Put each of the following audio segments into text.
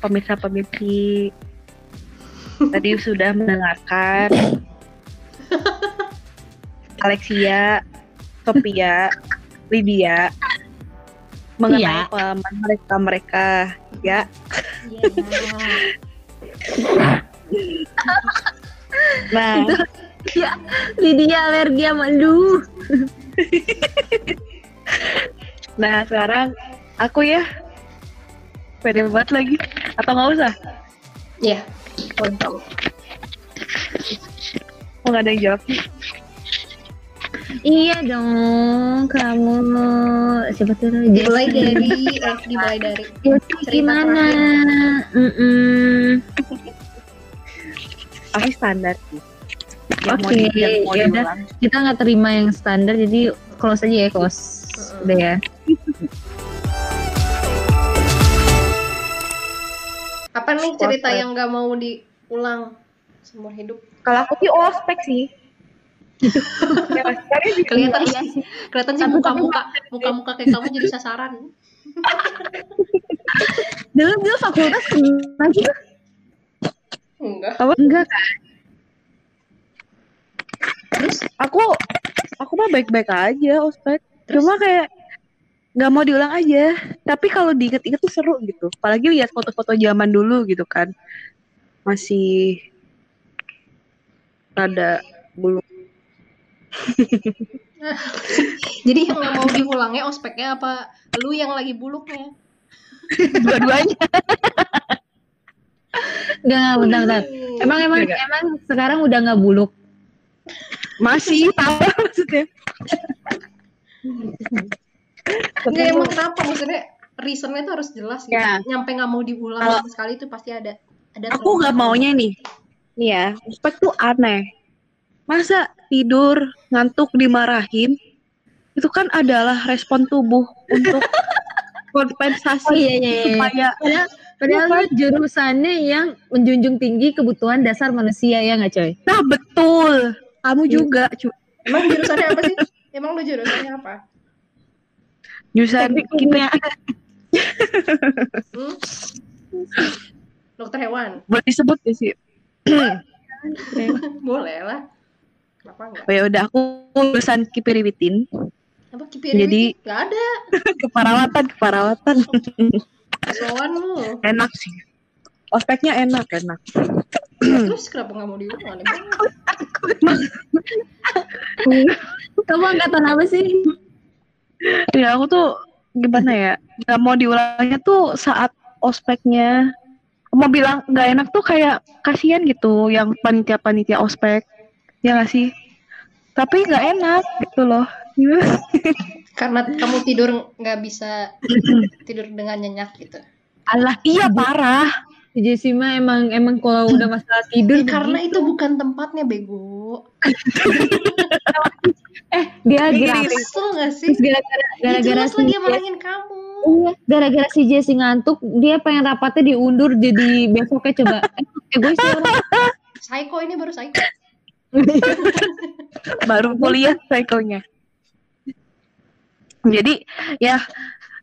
Halo pemirsa pemirsi. Tadi sudah mendengarkan Alexia, Sophia, Lydia mengenai Iya. pengalaman mereka mereka ya. Nah, Lydia alergi sama lu. nah sekarang aku ya pede banget lagi atau nggak usah? Iya. Untuk. Oh nggak ada yang jawab sih. Iya dong, kamu siapa tuh? Dimulai dari, eh, dimulai dari. Gimana? Mm-mm. Pasti standar sih. Oke, mau ya udah. Kita nggak terima yang standar, jadi close aja ya close. Udah ya. Apa nih cerita Ospek. yang gak mau diulang seumur hidup? Kalau aku sih ospek sih. ya, sekarang di- Kelihatan ya, kelihatan sih muka-muka muka-muka kayak kamu jadi sasaran. Dulu dulu fakultas lagi Enggak. enggak kan? Terus aku aku mah baik-baik aja ospek cuma kayak nggak mau diulang aja tapi kalau diinget-inget tuh seru gitu apalagi lihat foto-foto zaman dulu gitu kan masih rada bulu jadi yang gak mau diulangnya ospeknya apa lu yang lagi buluknya? dua-duanya Enggak, enggak, bentar, bentar. Emang emang Enggak. emang sekarang udah nggak buluk. masih tahu maksudnya Enggak emang kenapa maksudnya reasonnya tuh harus jelas gitu. Ya. Nyampe nggak mau diulang Kalau- sekali itu pasti ada ada aku nggak maunya nih nih ya ospek tuh aneh masa tidur ngantuk dimarahin itu kan adalah respon tubuh untuk kompensasi Oh iya iya iya. supaya Padahal, padahal lu jurusannya yang menjunjung tinggi kebutuhan dasar manusia ya nggak coy? Nah betul, kamu juga cu. Emang jurusannya apa sih? Emang lu jurusannya apa? Jurusan kimia Hmm? Dokter hewan. boleh disebut ya sih. Boleh lah. Kenapa enggak? Oh ya udah aku jurusan kipiribitin, Apa kipiri Jadi- Enggak ada. keperawatan keperawatan Soan lu. enak sih. Ospeknya enak enak. Terus kenapa nggak mau diulang? Aneh banget. Kamu angkatan apa sih? Ya aku tuh gimana ya, nggak mau diulangnya tuh saat ospeknya mau bilang nggak enak tuh kayak kasihan gitu yang panitia-panitia ospek ya nggak sih tapi nggak enak gitu loh Gimana? Karena kamu tidur nggak bisa tidur dengan nyenyak gitu. Alah iya parah Si Jessi mah emang emang kalau udah masalah tidur Ya, karena itu bukan tempatnya bego. eh dia gini. Kesel nggak sih? Gara-gara Ya, gara-gara si Jess- marahin kamu. Iya, gara-gara si Jessi ngantuk, dia pengen rapatnya diundur jadi besoknya coba. Eh, egois ya orang. Psycho ini baru psycho. baru kuliah psikonya jadi ya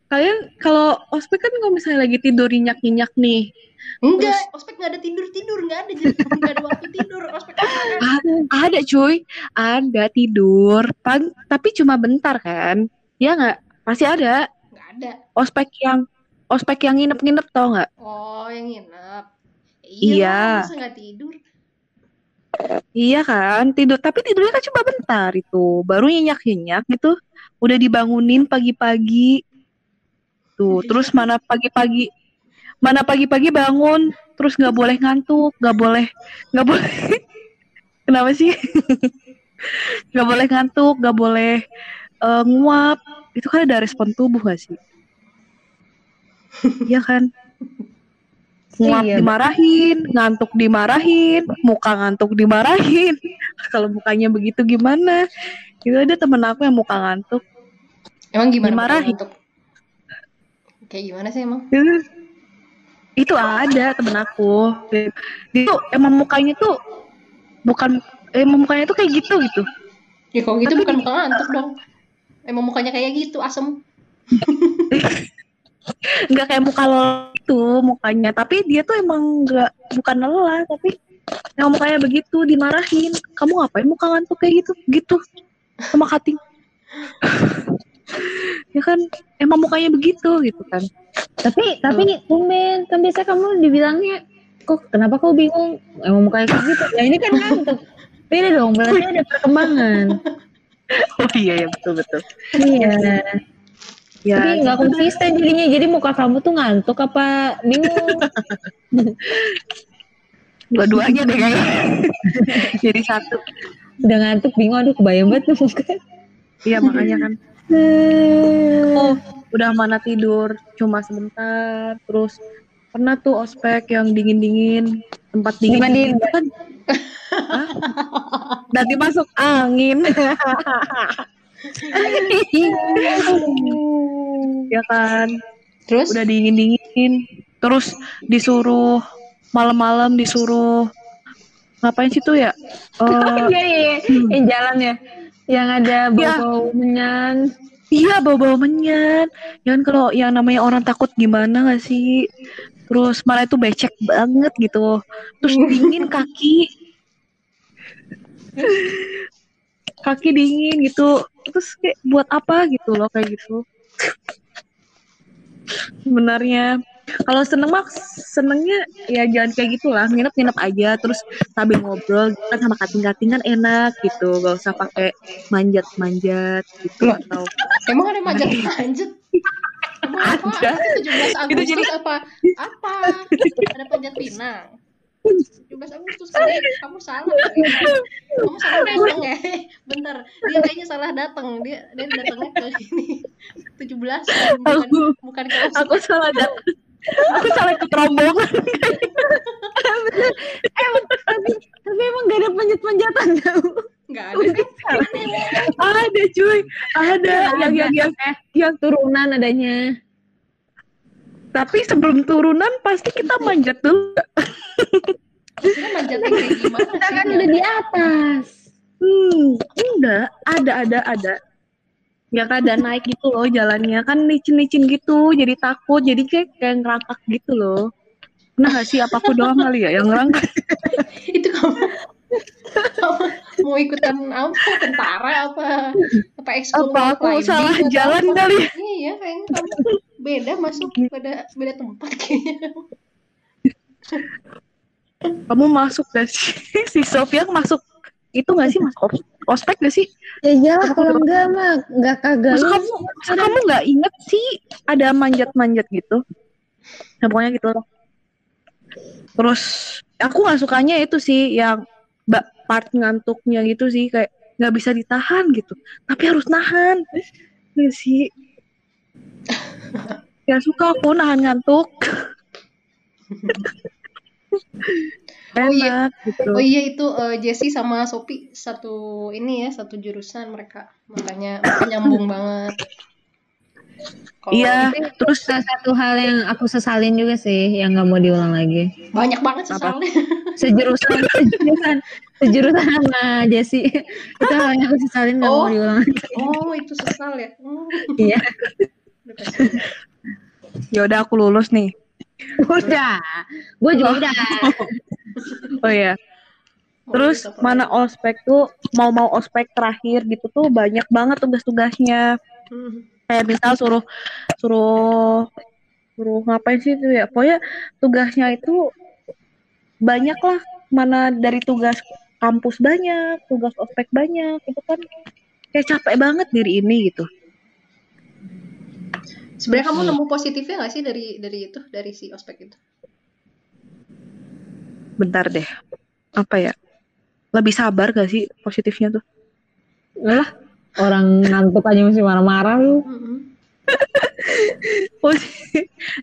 kalian kalau ospek kan kalau misalnya lagi tidur nyenyak nyenyak nih. Enggak, ospek nggak ada tidur tidur nggak ada jadi nggak ada waktu tidur. Ospek apa? Ah, ada cuy. Ada tidur. Pag- tapi cuma bentar kan? Ya nggak? Pasti ada. Nggak ada. ospek yang ospek yang nginep-nginep tau nggak? Oh yang nginep. Iya. masa nggak tidur? iya kan? Tidur tapi tidurnya kan cuma bentar itu. Baru nyenyak nyenyak gitu. Udah dibangunin pagi-pagi tuh terus mana pagi-pagi mana pagi-pagi bangun terus nggak boleh ngantuk nggak boleh nggak boleh. Kenapa sih? Nggak boleh ngantuk nggak boleh eh, nguap. Itu kan ada respon tubuh gak sih? Iya kan? Nguap Iya. dimarahin ngantuk dimarahin muka ngantuk dimarahin. Kalau mukanya begitu gimana? Itu ada temen aku yang muka ngantuk. Emang gimana? Dimarahin. Kayak gimana sih emang? itu, itu ada temen aku. Dia tuh emang mukanya tuh bukan emang mukanya tuh kayak gitu gitu. Ya kalau gitu Tapi bukan muka ngantuk dong. Emang mukanya kayak gitu asem. nggak kayak muka lo begitu mukanya. Tapi dia tuh emang nggak bukan lelah tapi yang mukanya begitu dimarahin. Kamu ngapain muka ngantuk kayak gitu gitu? Sama kating ya kan emang mukanya begitu gitu kan Tapi tapi tumben kan biasa kamu dibilangnya kok kenapa kau bingung emang mukanya kayak gitu. Ya ini kan ngantuk. Beda dong, berarti ada perkembangan. oh iya ya betul betul Iya. ya Tapi nggak konsisten jadinya. Jadi muka kamu tuh ngantuk apa bingung? dua-duanya deh kayaknya jadi satu Udah ngantuk bingung. Aduh kebayang banget tuh muka. iya makanya kan oh udah mana tidur cuma sebentar. Terus pernah tuh ospek yang dingin dingin. Tempat dingin itu kan nanti masuk angin. Ya kan? Terus? Udah dingin dingin terus disuruh malam-malam disuruh ngapain sih tuh ya? Iya. Yang jalan ya. Yang ada bau-bau menyan. Iya bau-bau menyan. Jangan kalau yang namanya orang takut gimana gak sih? Terus malah itu becek banget gitu. Terus dingin kaki. kaki dingin gitu. Terus kayak buat apa gitu loh kayak gitu. Sebenarnya kalau seneng mah senengnya ya jangan kayak gitulah nginep-nginep aja terus sambil ngobrol gitu kan sama kating-kating kan enak gitu gak usah pakai manjat-manjat gitu Loh. atau emang ada manjat-manjat? Emang apa? Ada. Itu 17 Itu Agustus jadi- apa? Apa? Ada panjat pinang. 17 Agustus kali kamu salah. Kamu salah datang ya. Bentar, dia kayaknya salah datang. Dia dia datangnya ke ini. 17 bukan Aku- bukan ke aku salah datang aku salah ikut rombongan. Tapi, tapi emang gak ada panjat-panjatan tau. Enggak ada ada cuy. Ada. Yang yang yang eh, yang turunan adanya. tapi sebelum turunan pasti kita manjat dulu. Maksudnya manjatnya kayak gimana Kita kan udah di atas. hmm enggak. Ada ada ada ya kada naik gitu loh jalannya kan licin-licin gitu jadi takut jadi kayak kayak ngerangkak gitu loh Pernah gak sih apa aku doang kali ya yang ngerangkak Itu kamu kamu mau ikutan apa? Tentara apa? Apa ekskul apa aku salah jalan apa? kali ya? Iya, kayaknya kamu beda masuk beda beda tempat kayaknya. kamu masuk gak sih si Sofia masuk itu gak sih masuk os- ospek gak sih Ya iyalah kalau enggak mah enggak kagak Masa kamu, masa kamu nggak inget sih ada manjat-manjat gitu? Nah, pokoknya gitu loh. Terus aku nggak sukanya itu sih yang part ngantuknya gitu sih kayak nggak bisa ditahan gitu. Tapi harus nahan. Ya sih. Ya suka aku nahan ngantuk. Oh iya. Gitu. Oh iya itu eh, Jessie sama Sopi satu ini ya, satu jurusan mereka. Makanya nyambung banget. Kalau Iya, Itu terus salah satu hal yang aku sesalin juga sih yang nggak mau diulang lagi. banyak banget Apa? soalnya. Sejurusan sejurusan sejurusan sama Jesse. Itu hal yang aku sesalin nggak Oh. mau diulang lagi. Oh, itu sesal ya. Hmm. Iya. Ya udah aku lulus nih. Udah. Gue juga udah. Oh iya. Oh, Terus itu apa mana ospek tuh mau-mau ospek terakhir gitu tuh banyak banget tugas-tugasnya. Kayak misal suruh suruh suruh ngapain sih itu ya? Pokoknya tugasnya itu banyak lah. Mana dari tugas kampus banyak, tugas ospek banyak, itu kan kayak capek banget diri ini gitu. Sebenarnya kamu nemu positifnya nggak sih dari dari itu, dari si ospek itu? Bentar deh. Apa ya? Lebih sabar gak sih positifnya tuh? Lah, orang ngantuk aja masih marah-marah lu.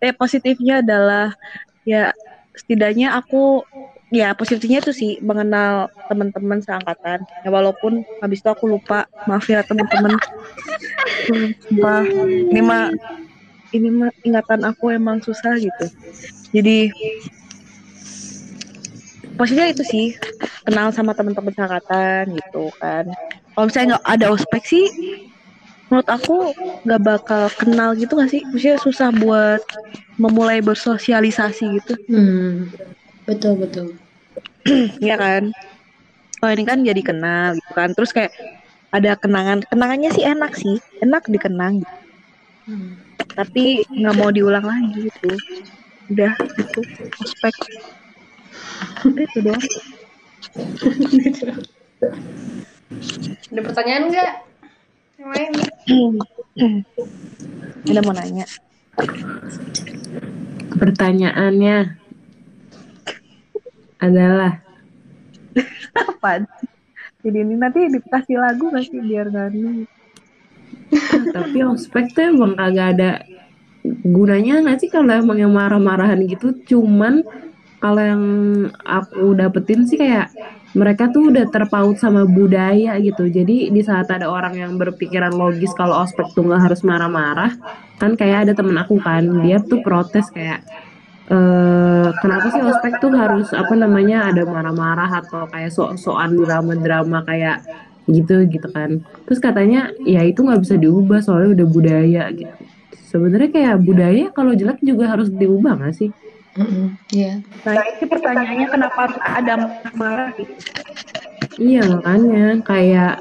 Eh positifnya adalah ya setidaknya aku ya positifnya itu sih mengenal teman-teman seangkatan ya walaupun habis itu aku lupa maaf ya teman-teman sumpah. ini mah ini mah ingatan aku emang susah gitu jadi positifnya itu sih kenal sama teman-teman seangkatan gitu kan kalau misalnya nggak ada ospek sih menurut aku nggak bakal kenal gitu gak sih maksudnya susah buat memulai bersosialisasi gitu Hmm. Betul betul. ya kan oh ini kan jadi kenal gitu kan terus kayak ada kenangan kenangannya sih enak sih enak dikenang gitu. Hmm. tapi nggak mau diulang lagi gitu udah ospek Udah, itu doang Ada pertanyaan nggak? Yang lain? ada mau nanya Pertanyaannya adalah apa jadi ini nanti dikasih lagu gak sih biar nyanyi "Ah, tapi ospek tuh emang kagak ada gunanya nggak sih kalau emang yang marah-marahan gitu? Cuman kalau yang aku dapetin sih kayak mereka tuh udah terpaut sama budaya gitu. Jadi di saat ada orang yang berpikiran logis kalau ospek tuh nggak harus marah-marah kan kayak ada temen aku kan dia tuh protes kayak eh kenapa sih ospek tuh harus apa namanya ada marah-marah atau kayak sok-sokan drama-drama kayak gitu gitu kan. Terus katanya ya itu nggak bisa diubah soalnya udah budaya gitu. Sebenarnya kayak budaya kalau jelek juga harus diubah nggak sih? Mm-mm. Iya. nah itu pertanyaannya kenapa harus ada marah gitu? Iya makanya. Kayak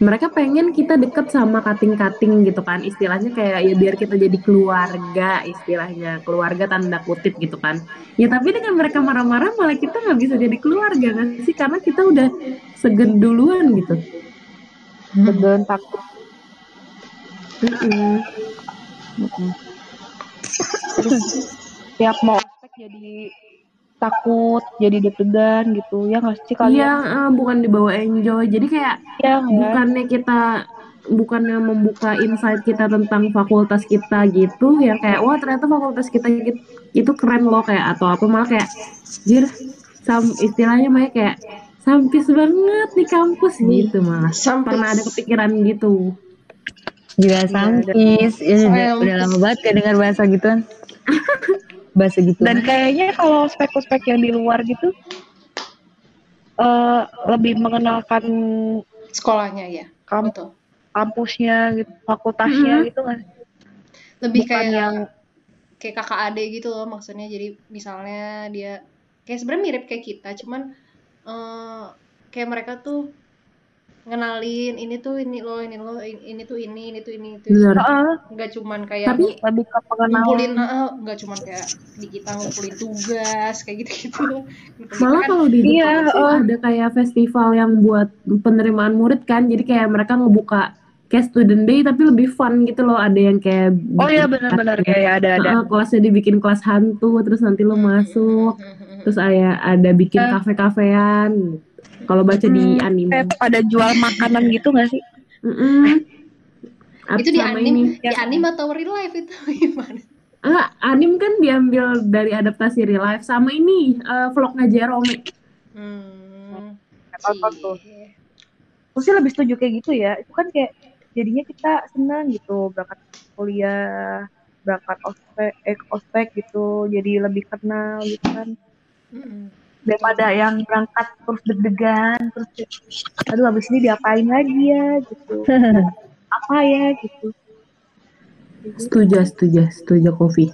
mereka pengen kita deket sama kating-kating gitu kan. Istilahnya kayak ya biar kita jadi keluarga istilahnya. Keluarga tanda kutip gitu kan. Ya tapi dengan mereka marah-marah malah kita nggak bisa jadi keluarga kan sih? Karena kita udah segen duluan gitu Segan takut Mm-mm. Mm-mm. terus tiap mau ospek jadi takut jadi deg-degan gitu ya nggak sih kalian Iya, eh, bukan dibawa enjoy. Jadi kayak nggak? bukannya kita bukannya membuka insight kita tentang fakultas kita gitu yang kayak wah ternyata fakultas kita gitu- itu keren loh kayak atau apa malah kayak jir sam istilahnya kayak sampis banget di kampus gitu malah Sampis. pernah ada kepikiran gitu juga sampis ya udah, udah lama banget gak dengar bahasa gituan bahasa gitu dan kayaknya kalau spek-spek yang di luar gitu eh lebih mengenalkan Sekolahnya ya. Kam- Betul. kampusnya gitu fakultasnya Mhm. gitu kan Lebih bukan kayak yang kayak kakak adik gitu loh maksudnya. Jadi misalnya dia kayak sebenarnya mirip kayak kita, cuman eh kayak mereka tuh ngenalin ini tuh ini lo ini lo ini, ini tuh ini ini tuh ini. Itu nggak cuman kayak tapi lebih ke ngumpulin pengenalan eh, nggak cuman kayak di kita ngumpulin tugas kayak gitu gitu malah kalau di Iya, oh. ada kayak festival yang buat penerimaan murid kan jadi kayak mereka ngebuka kayak student day tapi lebih fun gitu loh. Ada yang kayak oh iya benar-benar. kayak ada ada. Heeh, kelasnya dibikin kelas hantu terus nanti lo masuk. terus ada ada bikin Eh. kafe-kafean. Kalau baca di Hmm, anime. kayak pada jual makanan gitu nggak sih? Mm-mm. Ap- itu di sama anim ini. di anim atau real life itu? Gimana? Ah, anim kan diambil dari adaptasi real life. Sama ini eh, vlognya Jerome hmm. Apa tuh? aku sih lebih setuju kayak gitu ya. Itu kan kayak jadinya kita senang gitu berangkat kuliah berangkat ospek eh, ospek gitu jadi lebih kenal gitu kan. Mm-mm. daripada yang berangkat terus deg-degan terus aduh habis ini diapain lagi ya? gitu. Apa ya? gitu. Setuju setuju setuju kopi.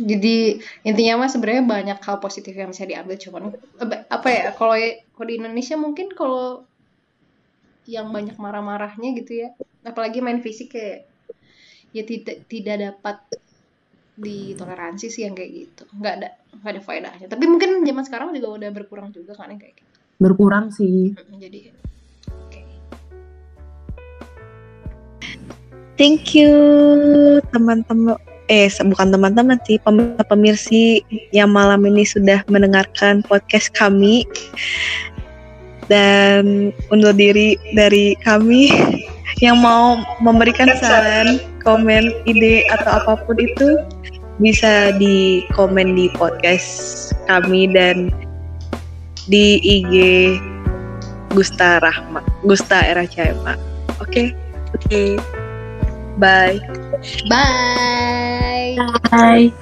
Jadi intinya mah sebenarnya banyak hal positif yang bisa diambil cuman eh, apa ya kalau kalau di Indonesia mungkin kalau yang banyak marah-marahnya gitu ya. Apalagi main fisik kayak ya tidak tidak dapat ditoleransi sih yang kayak gitu. Nggak ada nggak ada faedahnya. Tapi mungkin zaman sekarang juga udah berkurang juga kan yang kayak gitu. Berkurang sih. Jadi oke. Thank you teman-teman. Eh bukan teman-teman sih pem- pemirsi yang malam ini sudah mendengarkan podcast kami dan undur diri dari kami yang mau memberikan saran, komen, ide atau apa pun itu bisa di komen di podcast kami dan di IG Gusta Rahma, Gusta Era Cahema. Oke, oke, bye. bye. Bye